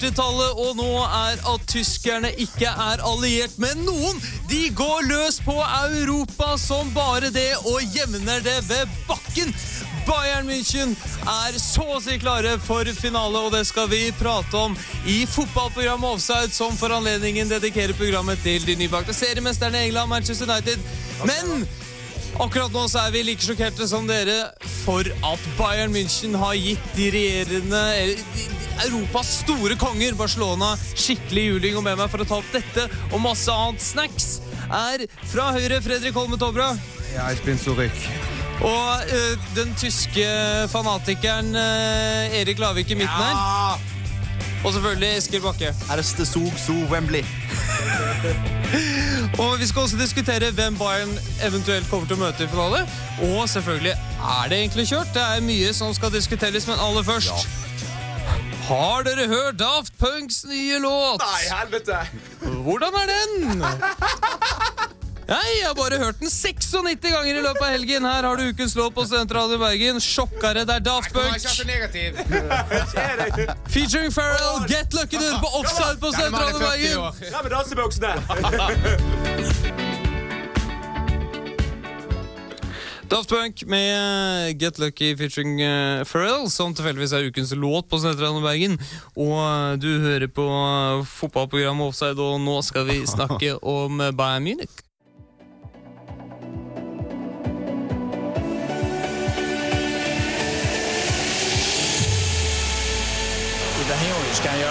mellom 40-tallet og nå er at tyskerne ikke er alliert med noen. De går løs på Europa som bare det og jevner det ved bakken. Bayern München er så å si klare for finale, og det skal vi prate om i fotballprogrammet Offside, som for anledningen dedikerer programmet til de nybakte seriemesterne i England, Manchester United. Men Akkurat nå så er vi like sjokkerte som dere for at Bayern München har gitt de regjerende Europas store konger Barcelona skikkelig juling. Og med meg for å ta opp dette og masse annet snacks er fra Høyre Fredrik Holme Tobra. Ja, bin zurück. Og eh, den tyske fanatikeren eh, Erik Lavik i midten her. Og selvfølgelig Eskil Bakke. Erste Sog So Wembley. Og vi skal også diskutere hvem Bayern eventuelt kommer til å møte i finale. Og selvfølgelig er det egentlig kjørt. Det er mye som skal diskuteres, men aller først Har dere hørt Daft Punks nye låt? Nei, helvete! Hvordan er den? Nei, jeg har bare hørt den 96 ganger i løpet av helgen. Her har du ukens låt på Sentralen i Bergen. Sjokkere, det er Daft Punk. Featuring Farrell, Get Lucky Dude på offside på Sentralen i Bergen. Ja, med dansebuksene! Daft Punk med Get Lucky featuring uh, Pharrell, som tilfeldigvis er ukens låt på Studentradioen Bergen. Og uh, du hører på uh, fotballprogrammet Offside, og nå skal vi snakke om Bayern Munich.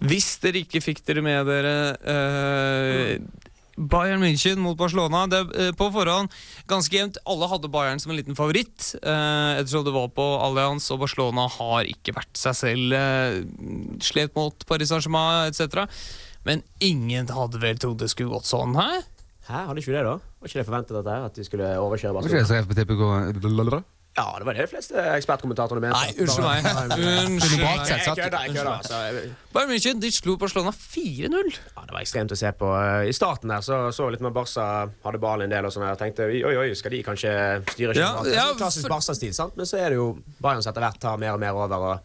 Hvis dere ikke fikk dere med dere eh, Bayern München mot Barcelona det, er På forhånd ganske jevnt. Alle hadde Bayern som en liten favoritt, eh, ettersom det var på Allianz, og Barcelona har ikke vært seg selv. Eh, slet mot Paris Saint-Germain etc. Men ingen hadde vel trodd det skulle gått sånn, hæ? Hæ, hadde ikke det, da? Var ikke det forventet dette her? At de skulle overkjøre Barcelona? Ja, det var det de fleste ekspertkommentatorene mente. Nei, unnskyld meg. Unnskyld meg. Jeg kødder, jeg kødder. Altså, jeg- Bayern München de slo Barcelona 4-0. ja, det var ekstremt å se på. I starten der så så litt med Barca hadde ballen en del og sånn. her. Jeg tenkte oi, oi, skal de kanskje styre Ja, ikke ja, sånn Klassisk for- Barca-stil, sant? Men så er det jo Bayern som etter hvert tar mer og mer over. og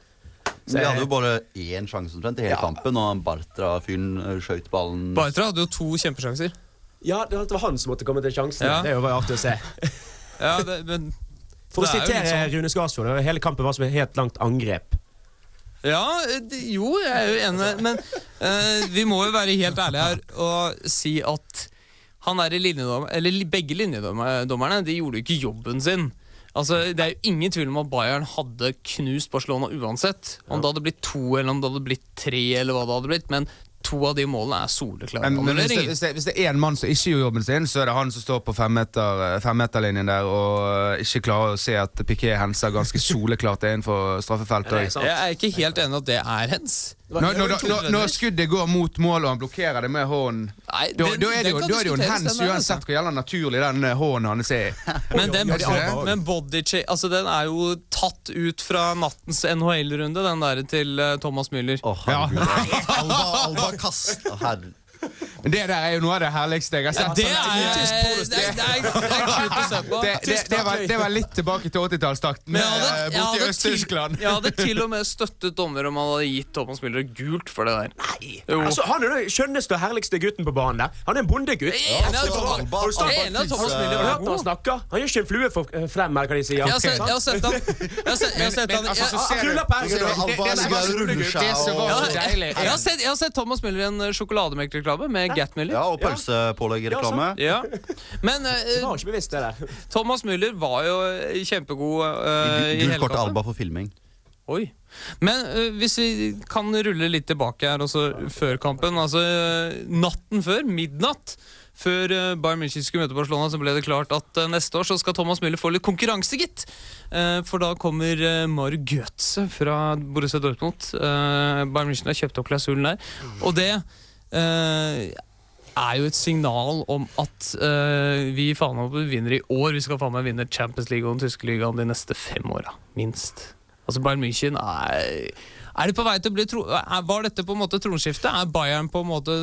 Men De hadde jo bare én sjanse omtrent i hele Ja. kampen, og Bartra-fyren eh, skjøt ballen Bartra hadde jo to kjempesjanser. Ja, det var han som måtte komme til sjansen. Ja. Det er jo bare artig å se. Ja, det, men For å er sitere sånn- Rune Skarsfjord, hele kampen var som et helt langt angrep. Ja, det- jo, jeg er jo enig, men uh, vi må jo være helt ærlige her og si at han er i linjedom, eller begge linjedommerne de gjorde jo ikke jobben sin. Altså, Det er jo ingen tvil om at Bayern hadde knust Barcelona uansett. Om det hadde blitt to eller om det hadde blitt tre, eller hva det hadde blitt. Men to av de målene er soleklare Men, men hvis, det, hvis, det, hvis det er én mann som ikke gjør jobben sin, så er det han som står på femmeter, femmeterlinjen der og ikke klarer å se at Piquet henser ganske soleklart innenfor straffefeltet. Jeg er ikke helt enig at det er hens. Når, når, når, når skuddet går mot mål og han blokkerer det med hånden, da, da er det jo, da er det jo en hands uansett hvor jævla naturlig den eh, hånden hans er. Men, den, men body altså den er jo tatt ut fra nattens NHL-runde, den der til eh, Thomas Müller. Oh, herregud. Alba, Alba kast. Men Det der er jo noe av det herligste jeg har sett. Det er, det er, det var, litt tilbake til 80-tallstakten Men jeg hadde, eh, borte i Øst-Tyskland. jeg hadde til og med støttet dommer om han hadde gitt Thomas Müller gult for det der. Nei! Altså, han er den skjønneste og herligste gutten på banen der. Han er en bondegutt. Jeg er enig at Thomas, er Müller var god. han snakker? Han gjør ikke en flue for eh, frem, eller hva de sier. Jeg har sett, han Jeg har sett, jeg har Thomas Müller i en sjokolademelkreklame med Gat Müller. Ja, og pølsepålegg-reklame. Ja. Men eh, var ikke bevisst det der. Thomas Müller var jo kjempegod eh, i hele kampen. Alba for filming. Oi. Men uh, hvis vi kan rulle litt tilbake her også før kampen. Altså uh, natten før, midnatt, før Bayern München skulle møte Barcelona, så ble det klart at neste år så skal Thomas Müller få litt konkurranse, gitt. Eh, For da kommer Mario Götze fra Borussia Dortmund. Eh, Bayern München har kjøpt opp klausulen der. Og det eh, er jo et signal om at uh, vi faen meg vinner i år. Vi skal faen meg vinne Champions League og den tyske ligaen de neste fem åra, minst. Altså Bayern München er Er det på vei til å bli tro... Er, var dette på en måte tronskiftet? Er Bayern på en måte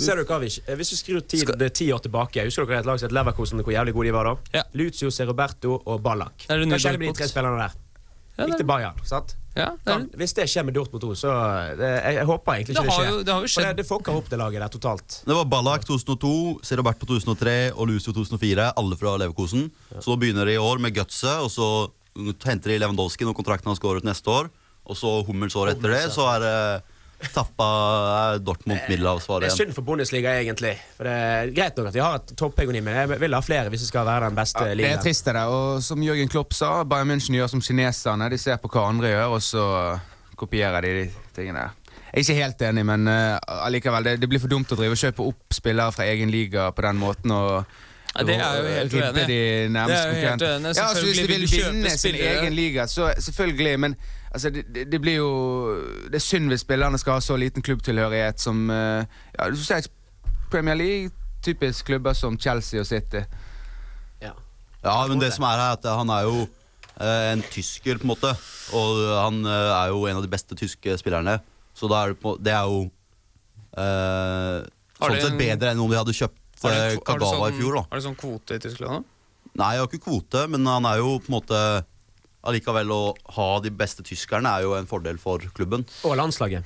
Ser du hva Hvis du skrur ti år tilbake Husker dere et lag som het Leverkosen, hvor jævlig gode de var da? Ja. Lucio, Roberto og Ballack. Kanskje det med de tre spillerne der? Ja, Gikk til Bayern, sant? Ja, det, er... hvis det skjer med Dortmund 2, så det, jeg, jeg håper egentlig ikke det, har skjer. jo, det har jo For det, skjedd det fucker opp det laget der totalt. Det var Ballack 2002, Roberto 2003 og Lucio 2004. Alle fra Leverkosen. Så begynner de i år med gutset, og så henter de Lewandowski når kontrakten hans går ut neste år. Og så Hummels året etter det, så er det tappa er igjen. Det er synd for Bundesliga, egentlig. For det er Greit nok at de har et topphegemoni, men jeg vil ha flere hvis det skal være den beste Det er ligaen. trist, det. Og som Jørgen Klopp sa, Bayern München gjør som kineserne. De ser på hva andre gjør, og så kopierer de de tingene. Jeg er ikke helt enig, men uh, allikevel. Det, det blir for dumt å drive og kjøpe opp spillere fra egen liga på den måten. og Ja, det er jo helt uenig. De Det er jo helt uenig. Ja, altså, hvis de vil vinne sin egen liga, så selvfølgelig. Men altså, det, det, det blir jo Det er synd hvis spillerne skal ha så liten klubbtilhørighet som eh, ja, du ser Premier League. Typisk klubber som Chelsea og City. Ja. Ja, men det som er her, er at han er jo eh, en tysker, på en måte. Og han eh, er jo en av de beste tyske spillerne. Så da er det, på, det er jo eh, sånn sett bedre enn om de hadde kjøpt Kagawa i sånn, fjor. da har du sånn kvote i Tyskland? da? Nei, jeg har ikke kvote, men han er jo på en måte Allikevel å ha de beste tyskerne er jo en fordel for klubben. Og landslaget.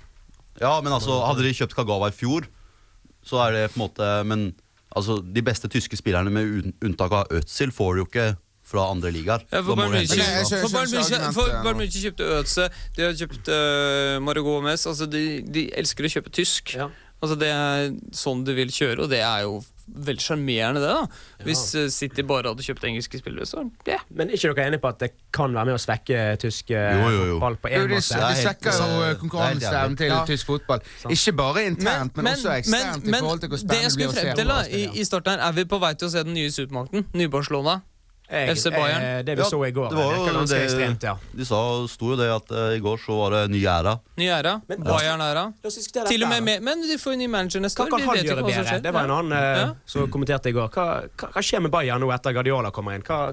Ja, men altså, hadde de kjøpt Kagawa i fjor, så er det på en måte Men altså, de beste tyske spillerne, med unntak av Özil, får du jo ikke fra andre ligaer. Ja, for Bayern München, kjøpte Ødse, de har kjøpt uh, Mario Gomez. Altså de, de elsker å kjøpe tysk. Ja. Altså Det er sånn de vil kjøre, og det er jo veldig sjarmerende, det. da Hvis eh, City bare hadde kjøpt engelske spillere, så yeah. Men er ikke dere enige på at det kan være med å svekke tysk eh, Jo, jo, jo. fotball på én en det, måte? det helt- svekker jo det konkurranseevnen til Ja. tysk fotball. Ikke bare internt, men, også eksternt. i forhold til hvor spennende det blir skulle å se frem til da i, i starten her, er vi på vei til å se den nye supermakten? Nye Barcelona? Jeg- FC Bayern. eh, Det vi Ja, så i går, det var virker jo det- ekstremt, ja. De sa, sto jo det at uh, i går så var det ny æra. Ny æra? Bayern-æra? Til og med, med Men de får jo ny manager neste Hva år. kan han gjøre bedre? Det var en annen uh, Ja. som kommenterte i går. Hva, hva, hva skjer med Bayern nå etter Guardiola kommer inn? Hva,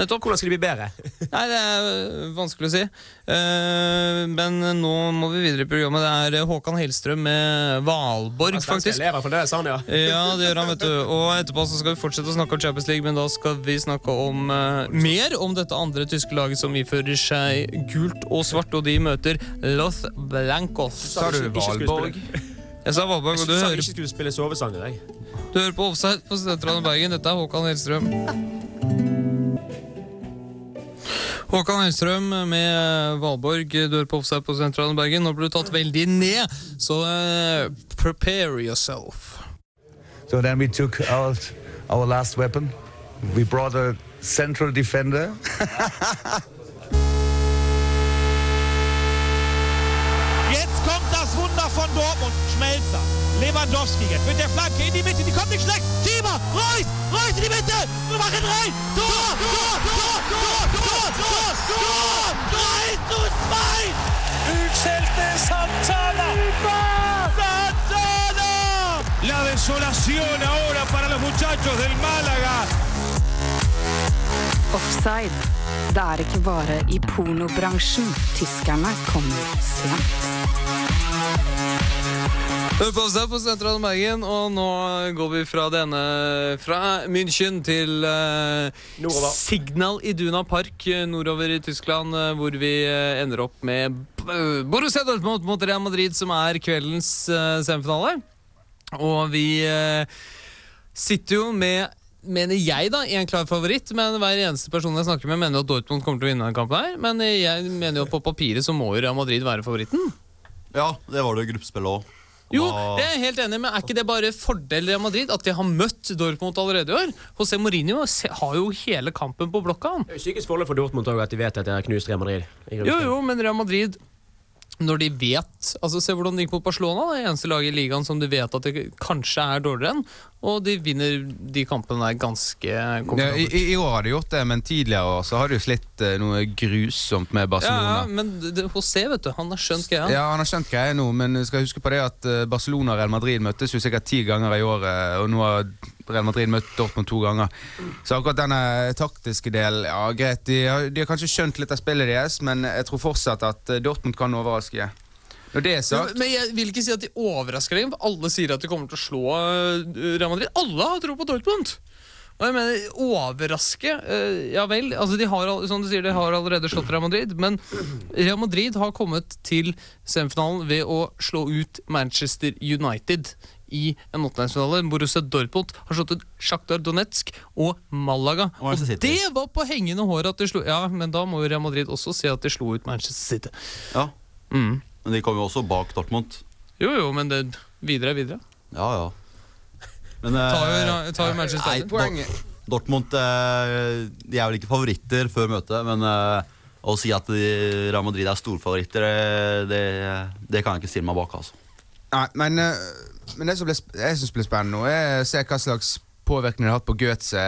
Nettopp. hvordan skal de bli bedre? Nei, det er øh, vanskelig å si. Eh, men nå må vi videre i programmet. Det er Håkan Hellstrøm med Valborg, faktisk. elever for det, sa han, ja. Ja, det gjør han, vet du. Og etterpå så skal vi fortsette å snakke om Champions League, men da skal vi snakke om mer om dette andre tyske laget som ifører seg gult og svart, og de møter Loth Blancos. Sa du Valborg? Jeg sa Valborg, og du Jeg sa hører, ikke skulle spille sovesanger. Jeg. du hører på Offside på Studentradioen Bergen. Dette er Håkan Hellstrøm. Håkan Hellstrøm med Valborg. Du hører på Offside på Studentradioen Bergen. Nå ble du tatt veldig ned, så uh, prepare yourself. So then we took out our last weapon. We brought a central defender. von Dortmund. Schmelzer. Lewandowski jetzt mit der Flanke in die Mitte. Die kommt nicht schlecht. Schieber. Reus. Reus in die Mitte. Wir machen rein. Tor. Tor. Tor. Tor. Tor. Tor. Tor. 3 zu 2. Utskjelte Santana. Santana. La desolación ahora para los muchachos del Málaga. Offside. Det er ikke bare i pornobransjen tyskerne kommer sent. Hør på oss på Sentral Bergen, og nå går vi fra denne Fra München til uh. Signal Iduna Park eh, nordover i Tyskland, uh, hvor vi uh, ender opp med Borussia Dortmund mot Real Madrid, som er kveldens uh, semifinale. Og vi sitter jo med Mener jeg, da, en klar favoritt, men hver eneste person jeg snakker med, mener at Dortmund kommer til å vinne denne kampen. her Men jeg mener jo at på papiret så må jo Real Madrid være favoritten. Ja, det var det i gruppespillet òg. Jo, det er jeg helt enig med. men er ikke det bare fordel Real Madrid at de har møtt Dortmund allerede i år? José Mourinho har jo hele kampen på blokka. han Det er jo psykisk forhold for Dortmund også at de vet at de har knust Real Madrid. Jo, jo, men Real Madrid når de vet altså Se hvordan det gikk mot Barcelona, det eneste laget i ligaen som de vet at det kanskje er dårligere enn. Og de vinner de kampene der ganske Ja, i, i, år har de gjort det, men tidligere år så har de jo slitt eh, noe grusomt med Barcelona. ja, men det, José, vet du, han har skjønt greia. Ja, han har skjønt greia nå, men skal huske på det at eh, Barcelona og Real Madrid møttes jo sikkert ti ganger i året, og nå har Real Madrid møtt Dortmund to ganger. Så akkurat denne taktiske delen, ja greit, de har, de har kanskje skjønt litt av spillet deres, men jeg tror fortsatt at eh, Dortmund kan overraske. Når det er sagt men jeg vil ikke si at de overrasker deg. for Alle sier at de kommer til å slå eh, Real Madrid. Alle har tro på Dortmund! Og jeg mener, overraske eh, Ja vel, altså de har, som du sier, de har allerede slått Real Madrid, men Real Madrid har kommet til semifinalen ved å slå ut Manchester United i en åttendedelsfinale. Borussia Dortmund har slått ut Sjaktar Donetsk og Malaga. Og Og det var på hengende håret at de slo Ja, men da må jo Real Madrid også si at de slo ut Manchester City. Ja, Mm. Men de kom jo også bak Dortmund. Jo, jo, men det videre er videre. Ja, ja. Men Tar jo, eh, tar jo Manchester United. Poenget Dortmund eh, De er vel ikke favoritter før møtet, men eh, å si at Real Madrid er storfavoritter, det, det kan jeg ikke stille meg bak. altså. Nei, men, men det som ble, jeg syns blir spennende nå, er å se hva slags påvirkning det har hatt på Goethe.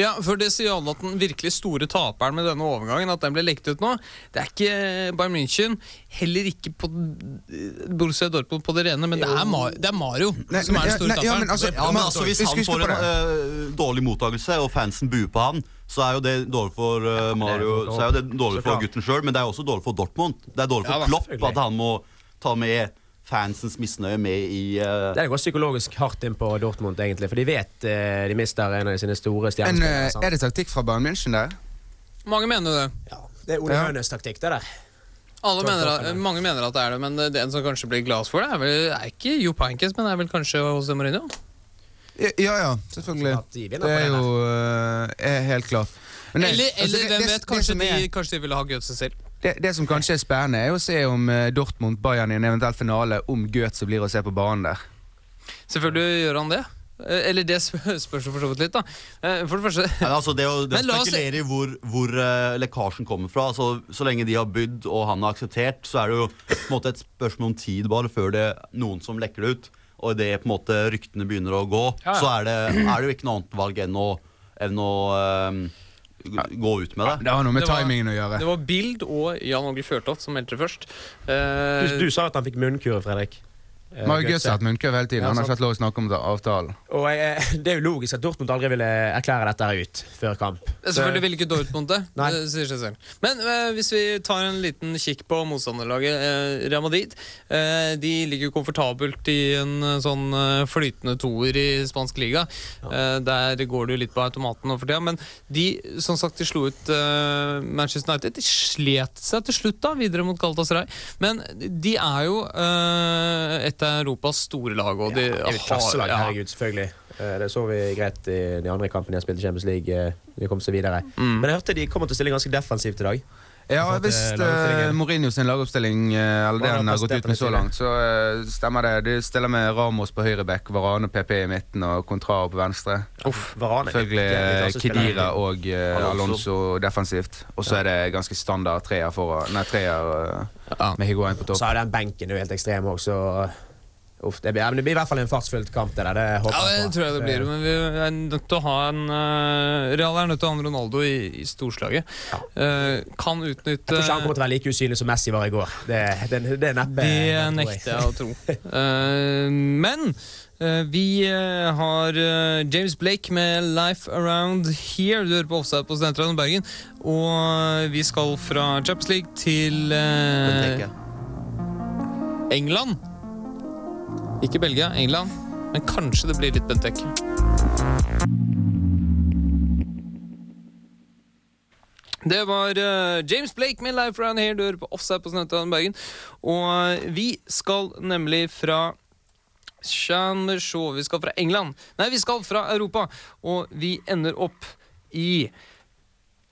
Ja, for det sier alle at den virkelig store taperen med denne overgangen, at den ble lekt ut nå, det er ikke Bayern München, heller ikke på Borussia Dortmund på det rene, men det er, Mar det er Mario Nei, som er den store nei, ja, taperen. men altså- Ja, men altså, Hvis han får en uh, dårlig mottakelse, og fansen buer på han, så er jo det dårlig for uh, Mario Så er jo det dårlig for gutten sjøl, men det er også dårlig for Dortmund. Det er dårlig for Klopp at han må ta med fansens misnøye med i uh... Det går psykologisk hardt inn på Dortmund, egentlig, for de vet uh, de mister en av sine store stjernespillere. Uh, er det taktikk fra Bayern München der? Mange mener det. Ja, det er Ole Ja. Hønes taktikk, det der. Alle mener at, det. mange mener at det er det, men den som kanskje blir glad for det, er vel er ikke Jo Pankes, men er vel kanskje José Mourinho? Ja, ja, ja selvfølgelig. De Det er jo uh, er helt klart. Men det- Eller, altså, eller det- hvem det- vet, kanskje, de, kanskje de ville ha Goethe selv. Det, det som kanskje er spennende, er å se om eh, Dortmund Bayern i en eventuell finale, om Goethe blir å se på banen der. Selvfølgelig gjør han det. Eh, Eller det spør- spørs for så vidt litt, da. Eh, For det første Nei, altså det å, det å spekulere i hvor, hvor uh, lekkasjen kommer fra altså, Så lenge de har bydd og han har akseptert, så er det jo på en måte et spørsmål om tid bare før det er noen som lekker det ut. Og idet ryktene begynner å gå, Ja, ja. så er det, er det jo ikke noe annet valg enn å, enn å g- gå ut med det. Det har noe med Det var- timingen å gjøre. Det var Bild og Jan Åge Fjørtoft som meldte det først. Uh, Du, du sa at han fikk munnkur, Fredrik. Eh, har jo hatt munnkøv hele tiden. Ja, Han har ikke hatt lov å snakke om avtalen. Og jeg, det er jo logisk at Dortmund aldri ville erklære dette ut før kamp. Selvfølgelig vil ikke Dortmund det. Nei. det sier seg selv. Men eh, hvis vi tar en liten kikk på motstanderlaget eh, Real Madrid eh, De ligger komfortabelt i en eh, sånn eh, flytende toer i spansk liga. Eh, der går det jo litt på automaten nå for tida. Men de som sagt, de slo ut eh, Manchester United. De slet seg til slutt da, videre mot Galatasaray. Men de er jo eh, et av Europas store lag. Og de Det er klasselag, ja. herregud, selvfølgelig. Eh, Det så vi greit i de andre kampene jeg spilte i Champions League. eh, De kom seg videre. Mm. Men jeg hørte de kommer til å stille ganske defensivt i dag. Ja, Hvis uh. Mourinho sin lagoppstilling eh, eller det har han har gått ut med så langt, så eh, stemmer det. De stiller med Ramos på høyre back, Varane og PP i midten og Contrao på venstre. Varane er Selvfølgelig eh. Kedira og eh, Alonso. Defensivt. Og så er det ganske standard treer foran Nei, treer eh, Ja. med Higuain på topp. Så er den benken jo helt ekstrem òg, så Uff, det, blir, ja, men det blir i hvert fall en fartsfylt kamp. Det der, det håper Ja, jeg det på. tror jeg det blir. Men vi er nødt til å ha en uh, Real er nødt til å ha en Ronaldo i, i storslaget. Eh, kan utnytte Jeg tror ikke han kommer til å være like usynlig som Messi var i går. Det, det, det er neppe Det nekter jeg å tro. uh, men vi har James Blake med 'Life Around Here'. Du hører på Offside på Studentradioen Bergen. Og vi skal fra Champions League til eh. England. Ikke Belgia, England. Men kanskje det blir litt Benteke. Det var eh, James Blake med 'Life Around Here'. Du hører på Offside på Studentradioen Bergen. Og eh, vi skal nemlig fra Shandershaw. Vi skal fra England. Nei, vi skal fra Europa. Og vi ender opp i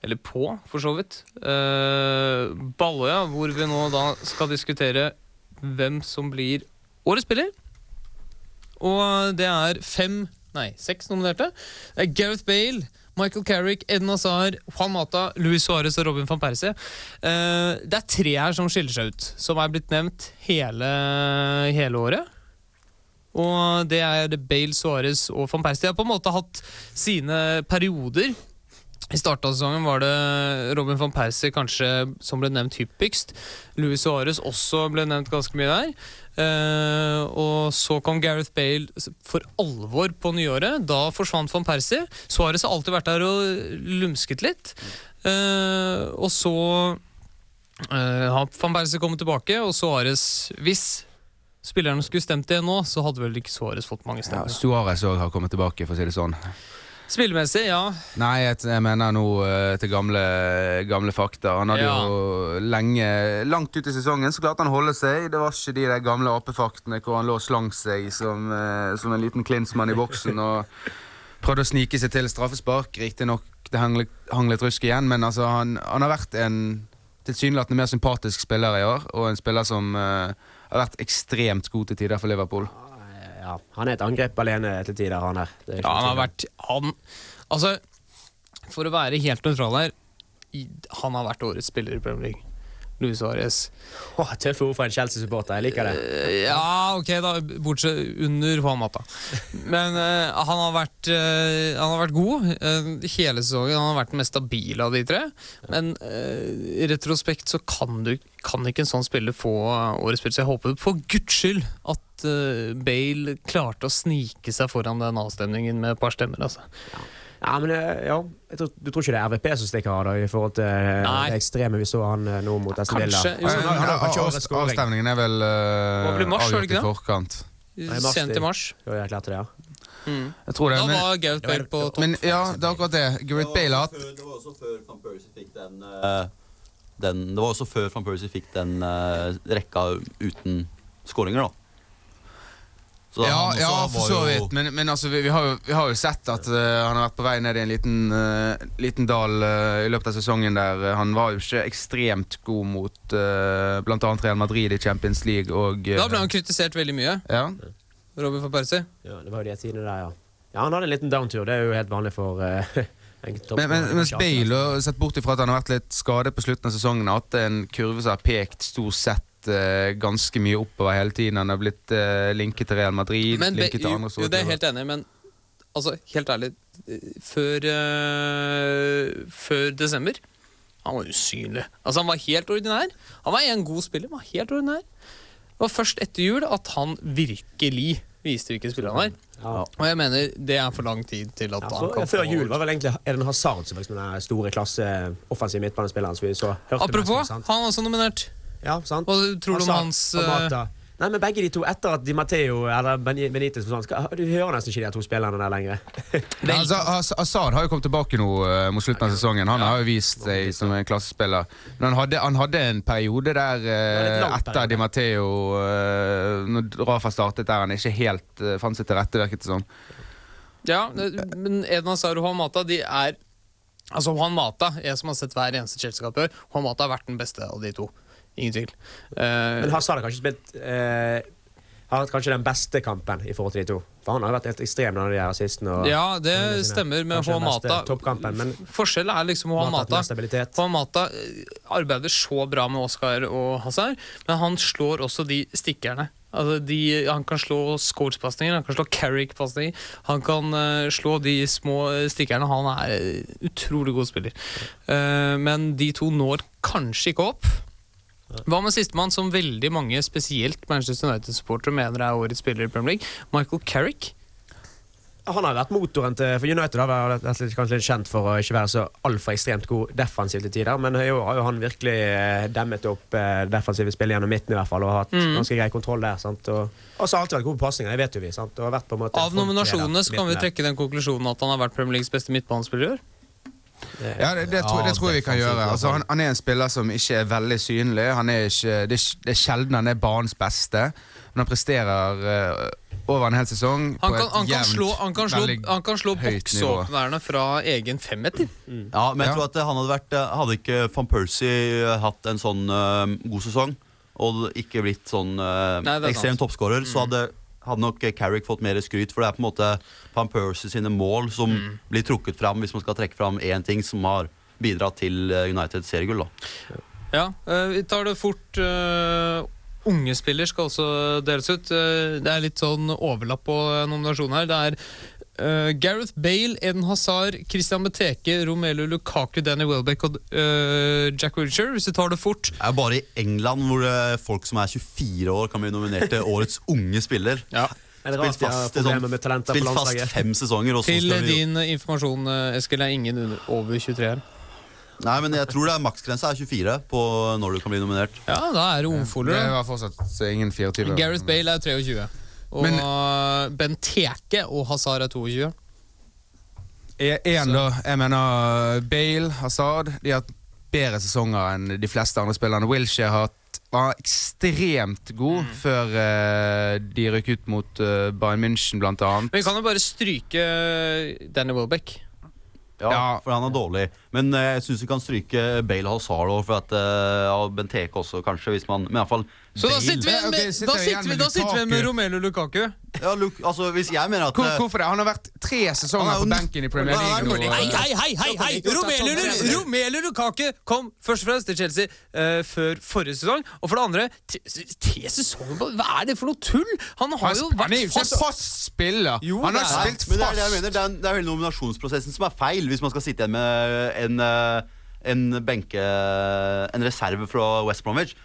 Eller på, for så vidt. Uh, Balløya, hvor vi nå da skal diskutere hvem som blir årets spiller. Og det er fem Nei, seks nominerte. Er Gareth Bale, Michael Carrick, Edna Hazard, Juan Mata, Luis Suárez og Robin van Persie. Eh, det er tre her som skiller seg ut, som er blitt nevnt hele, hele året. Og det er Bale, Suárez og van Persie. De har på en måte hatt sine perioder. I starten av sesongen var det Robin van Persie kanskje som ble nevnt hyppigst. Louis Suárez også ble nevnt ganske mye der. Eh, og så kom Gareth Bale for alvor på nyåret. Da forsvant van Persie. Suárez har alltid vært der og lumsket litt. Uh, og så eh, har van Persie kommet tilbake, og Suárez Hvis spillerne skulle stemt det nå, så hadde vel ikke Suárez fått mange Ja, stemmer. Suárez òg har kommet tilbake, for å si det sånn. Spillemessig, ja. Nei, jeg, jeg mener nå eh, til gamle, gamle fakta. Han hadde Ja. jo lenge Langt ut i sesongen så klarte han å holde seg. Det var ikke de der gamle apefaktene hvor han lå og slang seg som, eh, som en liten klinsmann i boksen og prøvde å snike seg til straffespark. Riktignok det hang hang litt rusk igjen, men altså, han, han har vært en tilsynelatende mer sympatisk spiller i år, og en spiller som uh, har vært ekstremt god til tider for Liverpool. Ja, han er et angrep alene til tider, han her. Er Ja, han har vært han, Altså, for å være helt nøytral her Han har vært årets spiller i Premier League. Luis Suárez. Oh, Tøffe ord fra en Chelsea-supporter. Jeg liker det. Uh, Ja, ok, da, bortsett under Juan Mata. Men uh, han, har vært, uh, han har vært god hele sesongen. Han har vært den mest stabile av de tre. Men i retrospekt så kan, du, kan ikke en sånn spiller få årets spiller. Så jeg håper for guds skyld at eh, Bale klarte å snike seg foran den avstemningen med et par stemmer. Altså. Ja, men eh, ja, jeg tror, Du tror ikke det er RVP som stikker av da, i forhold til eh, Nei. det ekstreme vi så han nå mot Aston Villa? Altså, scoring. Avstemningen er vel uh, mars, avgjort i forkant. Sent i mars. Jo, jeg det, ja. Jeg tror det, Da men, var Gareth Bale på topp. men ja, det er akkurat det. Gareth Bale har hatt Det var også før Van Persie fikk den, uh, den Det var også før Van Persie fikk den uh, rekka uten skåringer, da. Så Ja, han ja, for så vidt. Men, men altså, vi, vi, har jo, vi har jo sett at uh, han har vært på vei ned i en liten, uh, liten dal uh, i løpet av sesongen der. Han var jo ikke ekstremt god mot uh, bl.a. Real Madrid i Champions League og Da ble han kritisert veldig mye. ja. Robin van Persie. ja. Det var jo de tidene der, ja. Ja, Han hadde en liten downtur. Det er jo helt vanlig for uh, Men, men, mens Bale, sett bort ifra at han har vært litt skadet på slutten av sesongen, har hatt en kurve som har pekt stort sett eh, ganske mye oppover hele tiden. Han har blitt uh, linket til Real Madrid, Men linket til andre jo, det er helt enig men altså, helt ærlig Før, uh, før desember Han var usynlig. Altså, han var helt ordinær. Han var en god spiller, men helt ordinær. Det var først etter jul at han virkelig viste hvilken spiller han er. Ja. Og jeg mener det er for lang tid til at Ja, han for, kan før jul var vel egentlig Eden Hazard som liksom den store klasse offensive midtbanespilleren som vi så hørte Apropos, mest han er også nominert. Ja, sant? Hva tror du om hans og eh. Nei, men begge de to, etter at Di Matteo eller Benitez forsvant, skal- Du hører nesten ikke de to spillerne der lenger. Nei, altså, Haz- har jo kommet tilbake nå eh, mot slutten av sesongen. Han har jo vist seg som en klassespiller. Men han hadde, han hadde en periode der uh, etter. Di Matteo uh, Når Rafa startet, der han ikke helt uh, fant seg til rette, virket det som. Ja, men Edna Hazard og Juan Mata de er Altså Juan Mata, jeg som har sett hver eneste Chelsea-kamp Juan Mata har vært den beste av de to. Ingen tvil. Uh, Men Hazard har kanskje spilt uh, Har hatt kanskje den beste kampen i forhold til de to. For han har jo vært helt ekstrem når de her assisten. og- ja, det sine- stemmer med Juan Mata. Forskjellen er liksom Juan Mata. Juan Mata eh, arbeider så bra med Oscar og Hazard, men han slår også de stikkerne. Altså de, han kan slå Scourge-pasninger, han kan slå Carrick-pasninger. Han kan uh, slå de små stikkerne. Han er utrolig god spiller. Uh, men de to når kanskje ikke opp. Hva med sistemann, som veldig mange, spesielt Manchester United-supportere, mener er årets spiller i Premier League? Michael Carrick. Han har vært motoren til For United har vært kanskje litt kjent for å ikke være så altfor ekstremt god defensivt til tider, men jo, har jo han virkelig eh, demmet opp eh, defensive spill gjennom midten i hvert fall, og hatt Mm. ganske grei kontroll der. sant? Og og så har alltid vært god på pasninger, det vet jo vi. sant? Av nominasjonene så kan vi trekke den konklusjonen at han har vært Premier Leagues beste midtbanespiller i år. Ja, det, det, tror, det tror jeg vi kan gjøre. Altså, han, han er en spiller som ikke er veldig synlig. Han er ikke, det, er, det er sjelden han er banens beste, men han presterer uh, over en hel sesong Han på kan, et jevnt, slå, han kan slå, veldig han kan slå høyt nivå. boksåpnerne fra egen femmeter. Ja, men jeg Ja. tror at han hadde vært eh, Hadde ikke van Persie hatt en sånn uh, god sesong, og ikke blitt sånn uh, Nei, ekstrem toppskårer, mm. så hadde hadde nok Carrick fått mer skryt, for det er på en måte Van Persie sine mål som blir trukket fram hvis man skal trekke fram én ting som har bidratt til eh, Uniteds seriegull. da. Ja, eh, vi tar det fort. eh, unge spiller skal også deles ut. Det er litt sånn overlapp på nominasjonen her. Det er eh, Gareth Bale, Eden Hazard, Christian Beteke, Romelu Lukaku, Danny Welbeck og uh, Jack Wilshere. Hvis du tar det fort. Det er bare i England hvor eh, folk som er 24 år, kan bli nominert til årets unge spiller. Ja. Spilt fast, sånn, spilt fast fem sesonger. Til vi, din informasjon, Eskil, er ingen under, over 23 her. nei, men jeg tror det er maksgrensa er 24 på når du kan bli nominert. Ja, da er det Det ungfoler. da. var fortsatt ingen 24. Gareth Bale er 23. Og Men- Benteke og Hazard er 22. Én, da. Jeg mener Bale, Hazard De har hatt bedre sesonger enn de fleste andre spillerne. Wilshere har hatt var ekstremt god Mm. før uh, de røk ut mot uh, Bayern München, blant annet. Men vi kan jo bare stryke Danny Welbeck. Ja, Ja. For han er dårlig. Men uh, jeg syns vi kan stryke Bale Hazard også, for at uh, Benteke også, kanskje. Hvis man, men iallfall Så da sitter vi, ok, med, sitter da sitter igjen vi, med da sitter vi med Romelu Lukaku. ja, Luk, altså, Hvis jeg mener at Hvor, eh, hvorfor det? Han har vært tre sesonger er på benken i Premier er League. nå, Hei, hei, hei! hei, hei. Romelu, Romelu Lukaku kom først og fremst til Chelsea eh, før forrige sesong. Og for det andre, tre, tre sesonger på Hva er det for noe tull?! Han har jo han er jo vært ikke fast fast spiller. Jo, han har det er- spilt Men det er det jeg fast. mener, det er, det er hele nominasjonsprosessen som er feil, hvis man skal sitte igjen med en, eh, en benke... En reserve fra West Bromwich.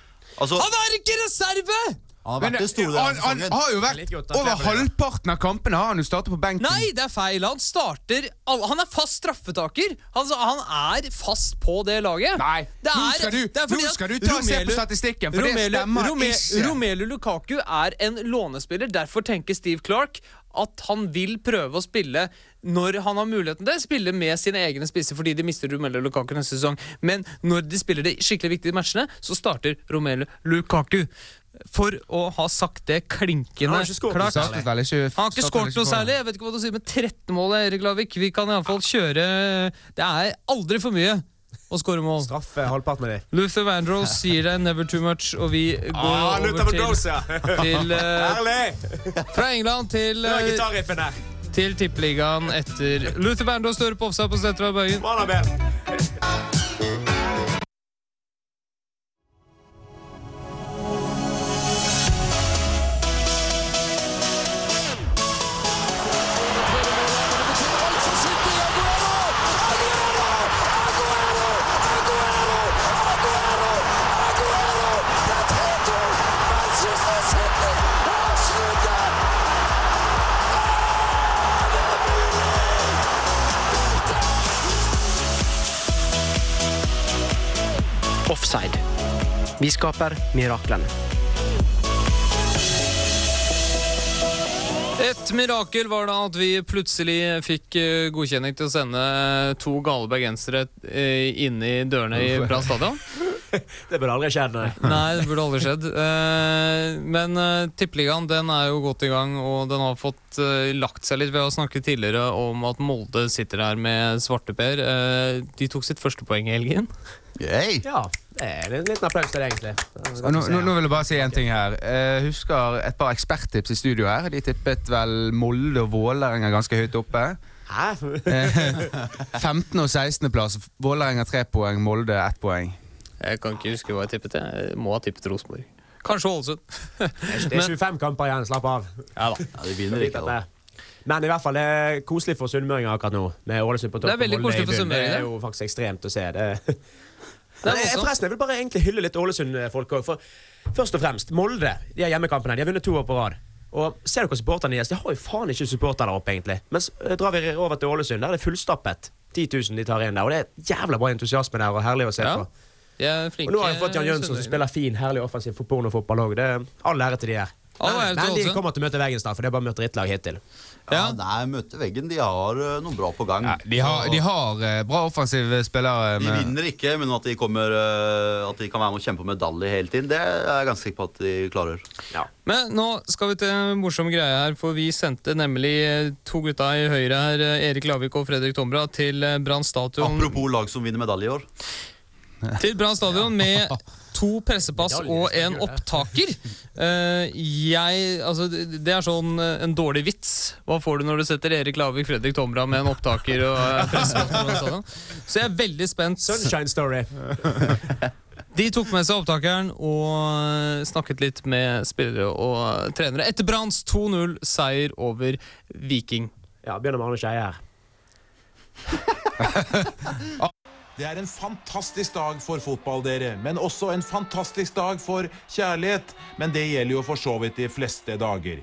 Altså, Han er ikke reserve! han har vært det store han, han har jo vært Over halvparten av kampene har han jo startet på benken. Nei, det er feil. Han starter Han er fast straffetaker. Han, han er fast på det laget. Nei, Det nå er- skal du, det er nå skal du ta og se på statistikken, for det stemmer Rome- ikke. Romelu Lukaku er en lånespiller. Derfor tenker Steve Clark at han vil prøve å spille når han har muligheten til spille med sine egne spisser fordi de mister Romelu Lukaku neste sesong. Men når de spiller de skikkelig viktige matchene, så starter Romelu Lukaku. For å ha sagt det klinkende Han har ikke skåret noe klart. Han har ikke skåret noe særlig. Jeg vet ikke hva du sier med 13 mål, Erik Lavik. Vi kan iallfall kjøre Det er aldri for mye å skåre mål. Straffe halvparten av de. Luther Vandross sier deg 'never too much', og vi går Ah, over til, til uh, Fra England til, Det var eh, gitarriffen der. Til Tippeligaen etter Luther Vandross Støre på offside på Stetra Bergen. Skaper miraklene. Et mirakel var da at vi plutselig fikk eh, godkjenning til å sende to gale bergensere eh, inn i dørene i Brann stadion. Det burde aldri skjedd, nei. Nei, det burde aldri skjedd. Eh, men Tippeligaen den er jo godt i gang, og den har fått lagt seg litt. Vi har snakket tidligere om at Molde sitter her med svarteper. De tok sitt første poeng i helgen. Yay. Ja, det er en liten applaus til det, egentlig. Nå, nå, nå vil jeg bare si en ting her. Jeg husker et par eksperttips i studio her. De tippet vel Molde og Vålerenga ganske høyt oppe. Hæ? Eh, 15. og 16. plass. Vålerenga tre poeng, Molde ett poeng. Jeg kan ikke huske hva jeg tippet. Jeg må ha tippet Rosenborg. Kanskje Ålesund. Det er 25 kamper igjen, slapp av. Ja da. Ja, de vinner ikke, da. Men i hvert fall, det er koselig for sunnmøringer akkurat nå. Med Ålesund på topp. Det er veldig koselig for. Det er jo faktisk ekstremt å se. Det jeg, forresten, jeg vil bare egentlig hylle litt Ålesund-folk òg. For først og fremst, Molde de har hjemmekampene. De har vunnet to år på rad. Og ser dere supporterne deres? De har jo faen ikke supporter der oppe, egentlig. Men så eh, drar vi over til Ålesund. Der er det fullstappet. 10 000 de tar inn der. Og det er jævla bra entusiasme der, og herlig å se Ja. på. Er flinke. Og nå har jeg fått Jan Jønsson som spiller fin, herlig offensiv for pornofotball òg. All ære til de her. Men, de kommer til å møte veggen da, for det er bare møtt drittlag hittil. Ja, Ja. Nei, møte veggen. De har uh, noe bra på gang. Ja, de har, de har uh, bra offensive spillere. De vinner ikke, men at de, kommer, uh, at de kan være med og kjempe om medalje hele tiden, det er jeg ganske sikker på at de klarer. Men nå skal vi til en morsom greie her, for vi sendte nemlig eh, to gutta i høyre her, eh, Erik Lavik og Fredrik Tombra, til eh, Brann stadion, Apropos lag som vinner medalje i år. til Brann stadion med to pressepass og en opptaker. Eh, jeg, altså, det er sånn eh, en dårlig vits. Hva får du når du setter Erik Lavik, Fredrik Tomra med en opptaker og pressepass? pressekontroll og sånn? Så jeg er veldig spent. Sunshine Story. De tok med seg opptakeren og snakket litt med spillere og trenere etter Branns 2-0-seier over Viking. Ja, begynner med Arne Skeie her. Det er en fantastisk dag for fotball, dere, men også en fantastisk dag for kjærlighet. Men det gjelder jo for så vidt de fleste dager.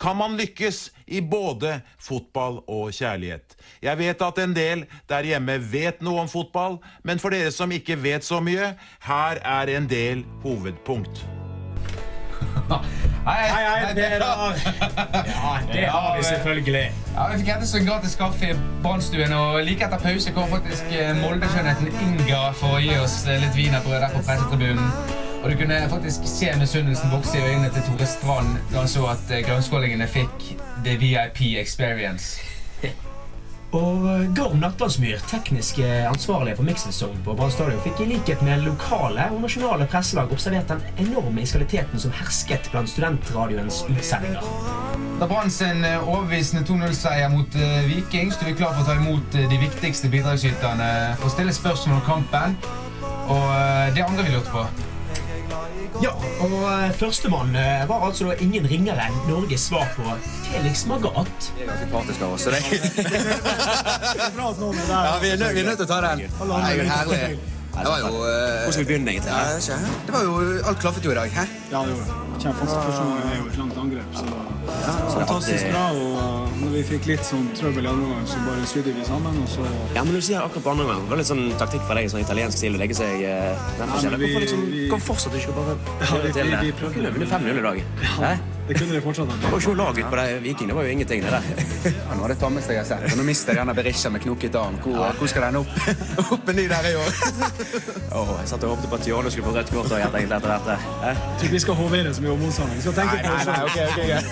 Kan man lykkes i både fotball og kjærlighet? Jeg vet at en del der hjemme vet noe om fotball, men for dere som ikke vet så mye, her er en del hovedpunkt. Hei, Hei, Peder! Ja, det har vi selvfølgelig. Ja, Vi fikk hentet en gratis kaffe i Brannstuen, og like etter pause kom faktisk eh, Molde-skjønnheten Inga for å gi oss eh, litt wienerbrød der på pressetribunen. Og du kunne faktisk se misunnelsen vokse i øynene til Tore Strand da han så at eh, grønnskålingene fikk the VIP experience. Og Gorm Nattlandsmyr, teknisk eh, ansvarlig for mikssesongen på Brann stadion, fikk i likhet med lokale og nasjonale presselag observert den enorme iskaliteten som hersket blant studentradioens utsendinger. Da Brann sin eh, overbevisende 2-0-seier mot eh, Viking sto vi klar for å ta imot eh, de viktigste bidragsyterne for å stille spørsmål om kampen. Og eh, det andre vi lurte på Ja, og eh, førstemann eh, var altså da ingen ringere enn Norges svar på Felix Magath. Vi er ganske partiske av oss. Så det Ja, vi er, nø vi er nødt til å ta den. Nei, men herlig. Det var jo eh, Hvor skal vi begynne, egentlig? Det var jo Alt klaffet jo i dag. Hæ? Ja, det gjorde det. Kjempefantastisk. Første er jo et langt angrep. Så Så det fantastisk bra. Og når vi fikk litt sånn trøbbel i andre omgang, så bare sydde vi sammen. Og så Ja, men du sier akkurat på andre gang. Det var litt sånn taktikk for deg i sånn italiensk stil å legge seg eh, den men Hvorfor liksom, vi- hvorfor fortsatte ikke bare Ja, vi- til det? vi Du kunne vunnet 5-0 i dag. Ja, det kunne de fortsatt ha Det var ikke noe lag ut på det Viking. Det var jo ingenting, det der. Ja, nå er det tammeste jeg har sett. Og nå mister jeg denne Berisha med knokket arm. Hvor, hvor skal den opp? opp en ny der i år? oh, jeg satt og håpet på at Jåle skulle få rødt kort og helt egentlig etter dette. Ikke vi skal hovere så mye om motstanderen. Vi skal tenke på det selv. ok, ok, greit.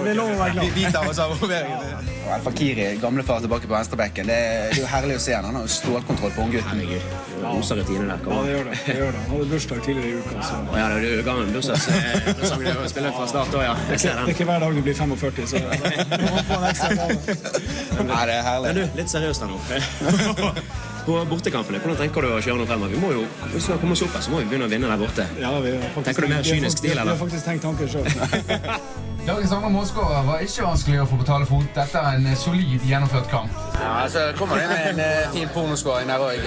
Det er lov å være glad. Vi tar oss av hoveringen. El Fakiri, gamlefar tilbake på venstrebekken. Det er det er jo herlig å se han. Han har jo stålkontroll på unggutten. Rosa rutine der. Ja, det gjør det. det gjør det. Han hadde bursdag tidligere i uka, så ja, det er jo gammel bursdagspresang du spiller fra start òg, ja. Jeg ser det er ikke hver dag du blir 45, så du må få en ekstra gave. Nei, det er herlig. Men du, litt seriøst her nå. På bortekampene, hvordan tenker du å kjøre noe fremover? Vi må jo, Hvis vi skal komme oss opp her, så må vi begynne å vinne der borte. Ja, vi Tenker du mer tenkt- kynisk stil, eller? Vi har faktisk tenkt tanken sjøl. Dagens andre målskårer var ikke vanskelig å få på talefot etter en eh, solid gjennomført kamp. Ja, så kommer det med en eh, fin pornoskåring der òg.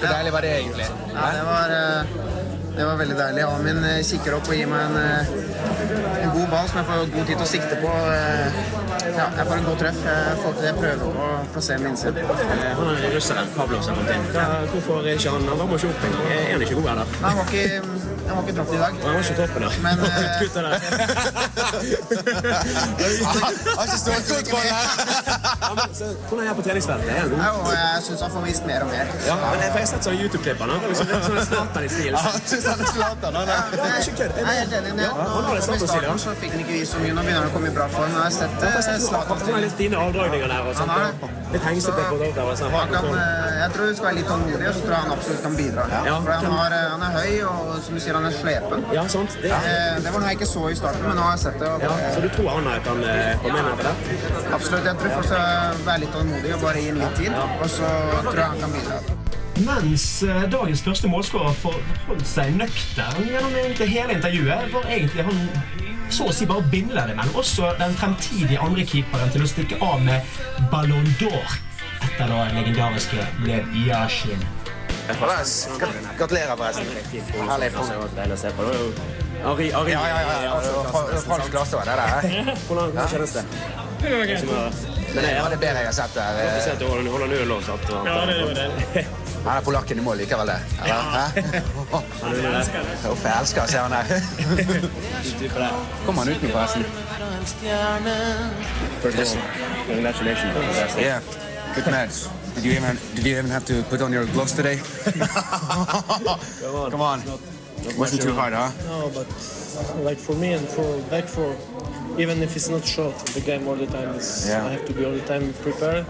Hvor deilig var det egentlig? Ja, det var, eh, det var veldig deilig. Amin eh, kikker opp og gir meg en, eh, en god ball som jeg får god tid til å sikte på. Eh, Ja, jeg får en god treff. Jeg får til det. Jeg prøver å plassere min innsiden. Han er russeren, Pavlov, som har kommet inn. Hvorfor er ikke han Han varmer ikke opp engang. Er han ikke god, eller? Nei, Han var ikke, han var ikke droppet i dag. Han var ikke toppen, da. Men Kutt det der. Har ikke stålkontroll her! Ja, Hvordan er han på treningsfeltet? Ja, jeg syns han får vist mer og mer. Ja, men jeg har sett sånne YouTube-klipper. er liksom, sånn i stil. Han synes han er Zlatan, han Ja, er. jeg, jeg er helt enig. Det I starten så fikk han ikke vist så mye. Nå begynner han å komme i bra form. Jeg har sett jeg eh, sett Zlatan Han har litt fine avdragninger der. Og sånt, det. litt hengsetekk på der. Kan, eh, jeg tror det skal være litt tålmodig, og så tror jeg han absolutt kan bidra. Ja. For han, har, eh, han er høy, og som du sier, er slepen. Ja, sant. Det, Eh, Det var noe jeg ikke så i starten, men nå har jeg sett det. Og ja, det så du tror han kan eh, komme inn etter det? absolutt, jeg tror folk skal være litt tålmodig og bare gi litt tid. Og så tror jeg han kan bidra. Mens eh, dagens første målskårer forholdt seg nøktern gjennom egentlig hele intervjuet, var egentlig han så å si bare bindeledd men også den fremtidige andre keeperen til å stikke av med Ballon d'Or etter da legendariske Lev Yashin. Gratulerer, forresten. Herlig. Jo Ari, Ari. Ja, ja, ja. Fransk glassår, det der. Hvordan kjennes det? Men det er var det bedre jeg har sett der. Du at du holder, null også. At, ja, det gjør det. Han er polakken i mål likevel, det. Eller? Uff, jeg elsker å se han der. Kommer han ut nå, forresten? First of all, congratulations. Yeah, good match. Did you even did you even have to put on your gloves today? Come on. Come on. Not Wasn't too hard, huh? No, but like for me and for back for even if it's not short, the game all the time is Yeah. I have to be all the time prepared.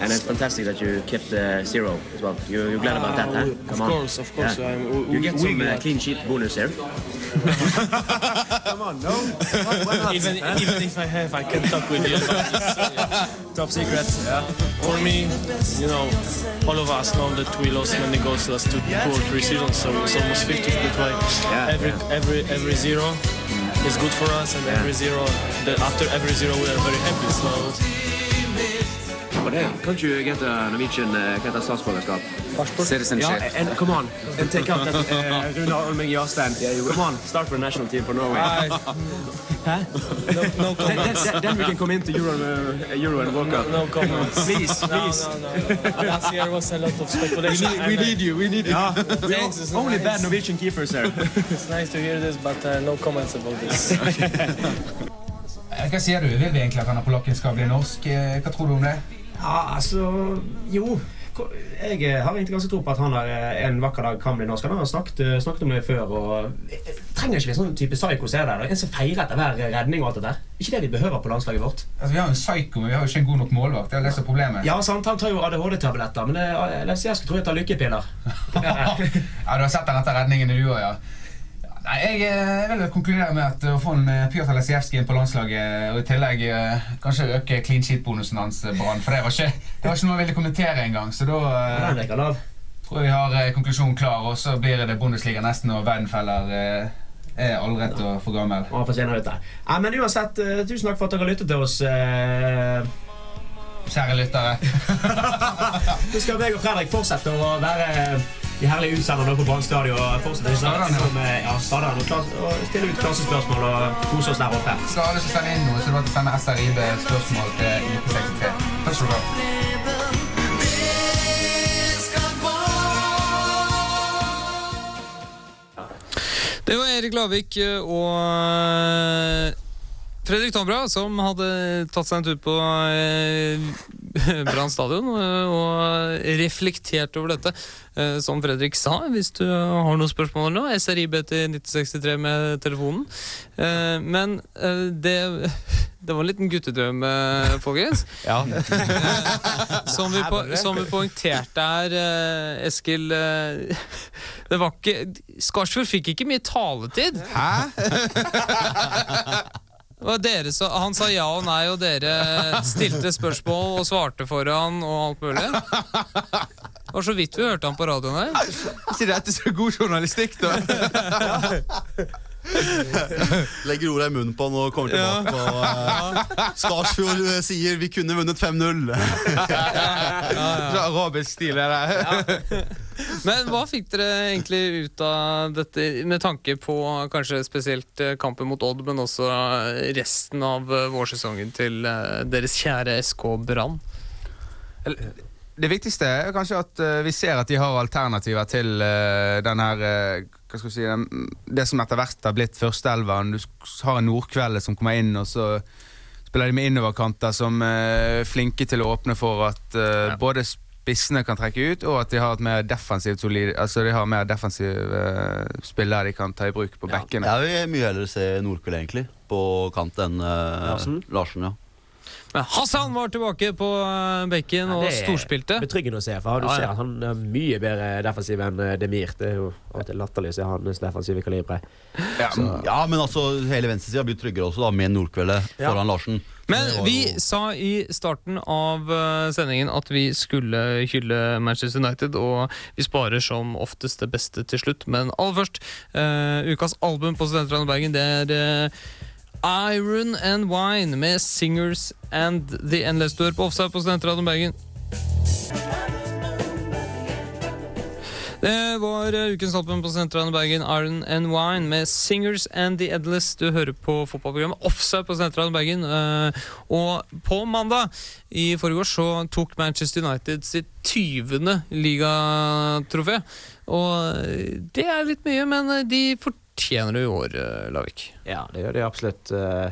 And it's fantastic that you kept the zero as well. You, you're glad about that, huh? Uh, of course, of course, I'm- we- you get we some uh, clean sheet bonus here. Come on, no. even, even if I have, I can talk with you about this. so, yeah. Top secret. Yeah. For me, you know, all of us know that we lost many goals last two, two or three seasons, so it's almost 50. That's why Yeah, every yeah. every every zero is good for us, and every zero, the, after every zero, we are very happy. So. But hey, can't you get a Norwegian uh, get a statsborgerskap? Citizenship. Yeah, and come on, and take out that uh, Rune Alming Jarstein. Come on, start for the national team for Norway. Hæ? Huh? No, no Then, comments. then, then we can come into Euro, uh, Euro and World No, Cup. no comments. Please, No, please. No, no, no. Last year was a lot of speculation. We need- we need you, we need you. Yeah, We thanks. Only nice. bad Norwegian keepers there. It's nice to hear this, but uh, no comments about this. Hva sier du? Vil vi egentlig at han polakken skal bli norsk? Eh, Hva tror du om det? Ja, altså Jo. Jeg eh, har egentlig ganske tro på at han har eh, en vakker dag kan bli norsk. Han har snakket, eh, snakket om det før. og Trenger ikke vi sånn type psycho se der? En som feirer etter hver redning og alt det der. Ikke det vi behøver på landslaget vårt. Altså, Vi har jo en psycho, men vi har jo ikke en god nok målvakt. Det er det som er problemet. Ja, sant, Han tar jo ADHD-tabletter, men det, jeg, jeg skulle tro jeg tar lykkepiller. Ja, Du har sett den etter redningen du òg, ja. Nei, jeg, eh, vil konkludere med at å få en eh, Pjotr Lesijevskij inn på landslaget og i tillegg eh, kanskje øke clean sheet-bonusen hans, eh, Brann. For det var, ikke, det var ikke noe jeg ville kommentere engang. Så da eh, tror jeg vi har eh, konklusjonen klar, og så blir det Bundesliga nesten og Weidenfeller eh, er aldrett og for gammel. Han fortjener dette. Ja, men uansett, eh, tusen takk for at dere har lyttet til oss. eh. Kjære lyttere. Nå skal jeg og Fredrik fortsette å være de herlige utsenderne på Brann stadion. og Fortsette å snakke Staderne. eh, ja, staderne og, stille ut klassespørsmål og kose oss der oppe. Så har du lyst til å sende inn noe, så du måtte sende SRIB-spørsmål til IP63. Takk skal du ha. Det var Erik Lavik eh, og eh, Fredrik Tombra som hadde tatt seg en tur på eh, Brann stadion eh, og reflektert over dette. Eh, Som Fredrik sa, hvis du har noen spørsmål nå, SRIB til 1963 med telefonen. Eh, Men det, det var en liten guttedrøm, folkens. Ja. Som vi, på, som vi poengterte her, Eskil Det var ikke Skarsfjord fikk ikke mye taletid. Hæ? Sa, han sa ja og nei, og dere stilte spørsmål og svarte for han og alt mulig. Det var så vidt vi hørte han på radioen her. ikke dette så god journalistikk, da? Legger orda i munnen på han og kommer tilbake på uh, Skarsfjord eh, sier vi kunne vunnet 5-0. Så arabisk stil er det. Men hva fikk dere egentlig ut av dette, med tanke på kanskje spesielt eh, kampen mot Odd, men også resten av eh, vårsesongen til eh, deres kjære SK Brann? Det viktigste er kanskje at eh, vi ser at de har alternativer til Denne den her eh, hva skal du si, den, Det som etter hvert har blitt førsteelveren. Du har en nordkveld som kommer inn, og så spiller de med innoverkanter som er flinke til å åpne for at eh, både spissene kan trekke ut, og at de har et mer defensivt solid Altså de har mer defensiv uh, spiller de kan ta i bruk på bekkene. Jeg vil mye heller se Nordkveld egentlig på kant enn uh, Larsen? Larsen. ja. Men Hassan var tilbake på eh, bekken og det er storspilte. Betryggende å se, for du Ja, ja. ser at han er mye bedre defensiv enn eh, Demir. Det er jo alltid latterlig å se hans defensive kalibre. Ja, men- ja, men altså hele venstresida blir tryggere også, da, med nordkveldet Ja. foran Larsen. Men vi sa i starten av eh, sendingen at vi skulle hylle Manchester United, og vi sparer som oftest det beste til slutt. Men aller først, uh, ukas album på Studentradioen Bergen, det er eh, Iron and Wine med Singers and The Endless. Du hører på Offside på Studentradioen Bergen. Det var eh, ukens album på Studentradioen Bergen, Iron and Wine med Singers and The Endless. Du hører på fotballprogrammet Offside på Studentradioen Bergen. eh, Og på mandag i forgårs så tok Manchester United sitt 20. ligatrofé. Og eh, det er litt mye, men de fortjener det i år, eh, Lavik. Ja, det gjør de absolutt. eh.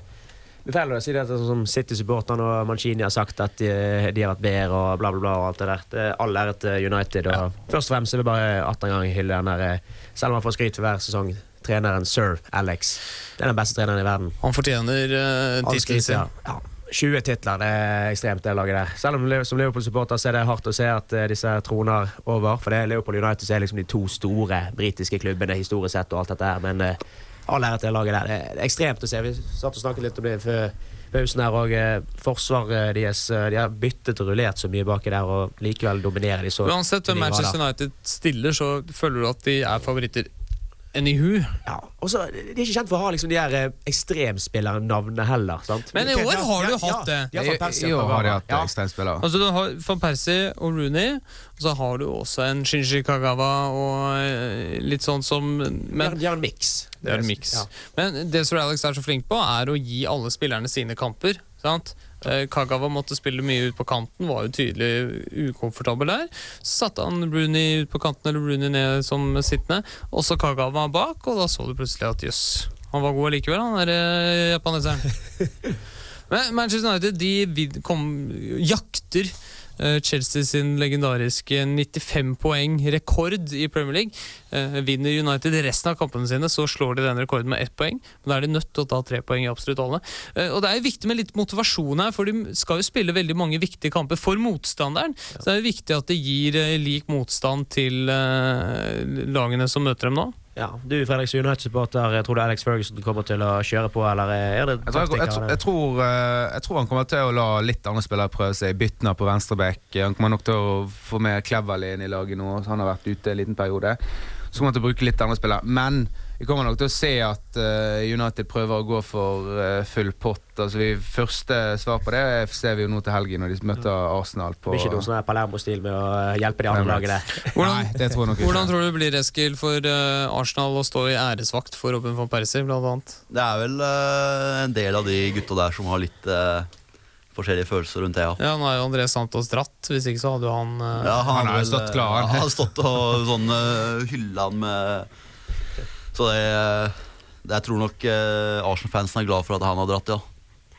Det er feil å si det sånn som City-supporterne og Mancini har sagt at de, de har vært bedre og bla, bla, bla. og alt det der. Det er all ære til United. Og Først og fremst vil jeg bare 18 gang hylle den der eh, Selv om han får skryt for hver sesong, treneren sir Alex. Det er den beste treneren i verden. Han fortjener uh, tittelen sin. ja. Ja. 20 titler, det er ekstremt, det laget der. Selv om som Liverpool-supporter så er det hardt å se at eh, disse troner over. For det er Liverpool United som er liksom de to store britiske klubbene historisk sett og alt dette her. Men eh, all ære til det laget der. Det er ekstremt å se. Vi satt og snakket litt om det før pausen her, og eh, forsvaret deres De har byttet og rullert så mye baki der, og likevel dominerer de så Uansett hvem Manchester. United stiller, så føler du at de er favoritter. Anywho. Ja, og så, De er ikke kjent for å ha liksom de her eh, ekstremspillernavnene heller. sant? Men i år har du hatt det. Ja, Van I år har de hatt Ja. ekstremspillere. Altså Du har van Persie og Rooney, og så har du også en Shinji Kagawa og eh, litt sånn som Men de har en miks. det er en miks. Ja. Men det Sir Alex er så flink på, er å gi alle spillerne sine kamper. Sant? Eh, Kagawa måtte spille mye ut på kanten, var jo tydelig ukomfortabel der. Så satte han Rooney ut på kanten eller Rooney ned som sittende, og så Kagawa bak, og da så du plutselig at jøss, han var god allikevel, han der eh, japaneseren. Men Manchester United de kom, jakter Chelsea sin legendariske 95 poeng rekord i Premier League. Eh, vinner United resten av kampene sine, så slår de den rekorden med ett poeng. Men da er de nødt til å ta tre poeng i absolutt alle. Eh, og det er jo viktig med litt motivasjon her, for de skal jo spille veldig mange viktige kamper for motstanderen. Så det er jo viktig at det gir eh, lik motstand til eh, lagene som møter dem nå. Ja, Du Fredrik United-supporter, tror du Alex Ferguson kommer til å kjøre på, eller er det tror, jeg, jeg, jeg, tror, eh, jeg tror han kommer til å la litt andre spillere prøve seg. Byttene på venstreback. Han kommer nok til å få med Cleverley inn i laget nå. Han har vært ute en liten periode. Så kommer han til å bruke litt andre spillere. Men vi kommer nok til å se at eh, United prøver å gå for eh, full pott. Altså, vi, første svar på det ser vi jo nå til helgen når de møter Arsenal På, Det blir ikke noe sånn Palermo-stil med å eh, hjelpe de andre lagene. Hvordan, Nei, det tror jeg nok ikke. hvordan tror du det blir, Eskil, for Arsenal å stå i æresvakt for Robin van Persie, annet? Det er vel uh, en del av de gutta der som har litt uh, forskjellige følelser rundt det, ja. Ja, nå er jo André Santos dratt, hvis ikke så hadde jo han uh, Ja, han, Han har jo vel, stått klar, han. Han har stått og sånn uh, hylla han med Så det, det Jeg tror nok uh, Arsenal-fansen er glad for at han har dratt, ja.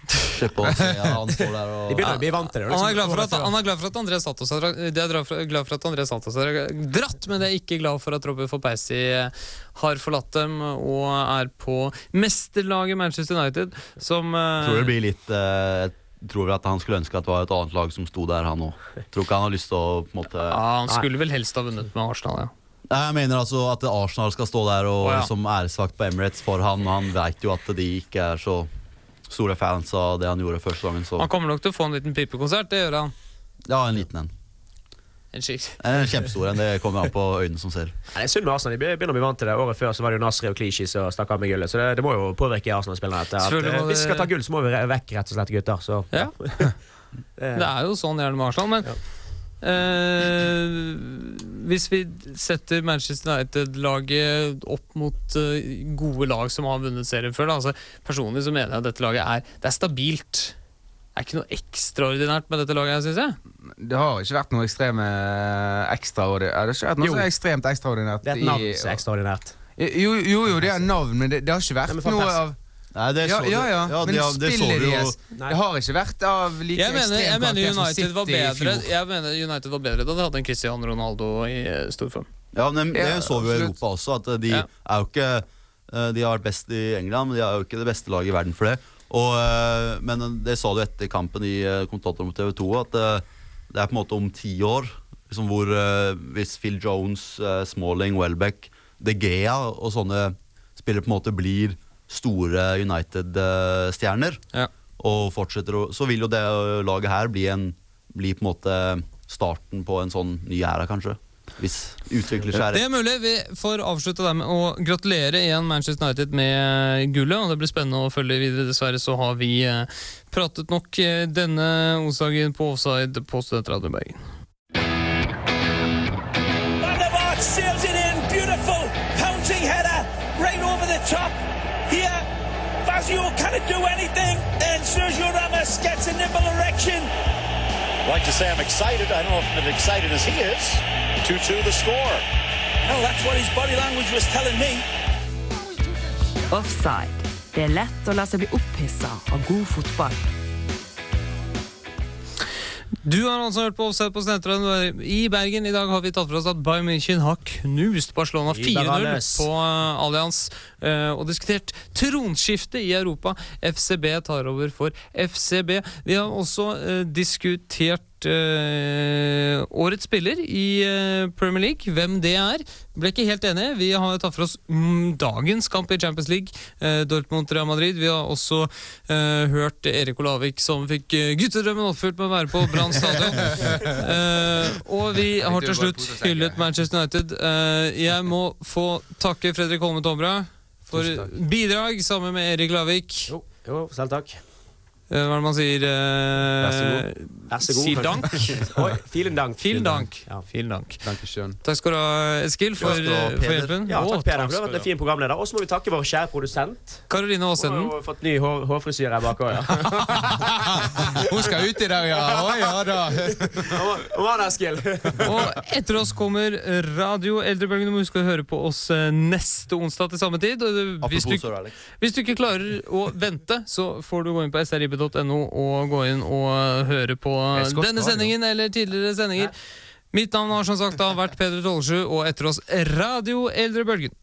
Slippe å se ja, han står der og De begynner å bli vant til det. Er, liksom. glad for at, han er glad for at André Santos er, de er glad for at André Santos har dratt, men de er ikke glad for at Robert Forpeisi har forlatt dem og er på mesterlaget Manchester United, som eh, tror det blir litt uh, tror vel at han skulle ønske at det var et annet lag som sto der, han òg. Tror ikke han har lyst til å på en måte ja, Han skulle vel helst ha vunnet med Arsenal, ja. Jeg mener altså at Arsenal skal stå der og oh, ja. som æresvakt på Emirates for han. og Han vet jo at de ikke er så store fans av det han gjorde første gangen. Så Han kommer nok til å få en liten pipekonsert, det gjør han. ja, en liten en. En. En kjempestor en. Det kommer an på øynene som ser. Nei, det er synd med Arsenal. De begynner å bli vant til det. Året før så var det jo Nasri og Klichy som stakk av med gullet. Så det, det må jo påvirke Arsenal-spillerne. at, at, eh, Hvis vi skal ta gull, så må vi vekk, rett og slett, gutter. Så Ja. Det er jo sånn gjerne med Arsenal, men eh, hvis vi setter Manchester United-laget opp mot eh, gode lag som har vunnet serien før da, altså, Personlig så mener jeg at dette laget er, det er stabilt. Det er ikke noe ekstraordinært med dette laget, syns jeg. Det har ikke vært noe ekstreme ekstraordinært Det har ikke vært noe Jo. er ekstremt ekstraordinært. det er et navn som er ekstraordinært. Jo, jo, jo, det er navn, men det, det har ikke vært noe av Nei, det så- ja, ja, ja, men det- det de jo- Jeg har ikke vært av like Jeg mener, jeg mener, United var bedre, jeg mener United var bedre da de hadde en Cristiano Ronaldo i eh, stor form. Ja, men det Ja, så vi jo i. Europa også, at de Ja. er jo ikke eh, De har vært best i England, men de er jo ikke det beste laget i verden for det. Og, eh, men det sa du etter kampen i kommentatoren kommentator mot TV 2, at eh, det er på en måte om ti år liksom hvor eh, Hvis Phil Jones, eh, Smalling, Welbeck, De Gea og sånne spillere på en måte blir store United-stjerner, Ja. og fortsetter å Så vil jo det eh, laget her bli, en, bli på en måte starten på en sånn ny æra, kanskje. Hvis utvikler seg Det er mulig. Vi får avslutte der med å gratulere igjen Manchester United med gullet. og Det blir spennende å følge videre. Dessverre så har vi eh, pratet nok eh, denne onsdagen på offside på Studentradioen Bergen. Fazio can it do anything? And Sergio Ramos gets a nipple erection. like to say I'm excited. I don't know if I'm as excited as he is. 2-2 the score. Well, that's what his body language was telling me. Offside. Det er lett å la seg bli opphissa av god fotball. Du har altså hørt på Offside på Studentradioen i Bergen. I dag har vi tatt for oss at Bayern München har knust Barcelona 4-0 på eh, Allianz eh, og diskutert tronskifte i Europa. FCB tar over for FCB. Vi har også eh, diskutert uh, årets spiller i eh, Premier League, hvem det er. Ble ikke helt enig. Vi har tatt for oss mm, dagens kamp i Champions League, eh, Dortmund-Real Madrid. Vi har også eh, hørt Erik Olavik som fikk eh, guttedrømmen oppfylt med å være på Brann stadion. Eh, og vi har til slutt hyllet Manchester United. Eh, jeg må få takke Fredrik Holme Tomra for bidrag sammen med Erik Lavik. Jo, jo selv takk. Eh, hva er det man sier? Eh, Vær så god. Sier dank? Oi, vielen dank. Vielen dank. Ja. Vielen dank. Takk skal du ha, Eskil, for, ha, for hjelpen. Ja, takk, Peder. Du har vært en fin programleder. Og så må vi takke vår kjære produsent. Karoline Karoline Hun Aasenden. har fått ny hår, hårfrisyre her bak òg, ja. Hun skal ut i dag, ja. Å ja da. Hva da, Eskil? Og etter oss kommer Radio Eldrebølgen. Du må huske å høre på oss eh, neste onsdag til samme tid. Eh, hvis, du, hvis du ikke klarer å vente, så får du gå inn på srib.no og gå inn og høre på denne sendingen eller tidligere sendinger. Mitt navn har som sagt da vært Peder Tollesjø, og etter oss Radio Eldrebølgen.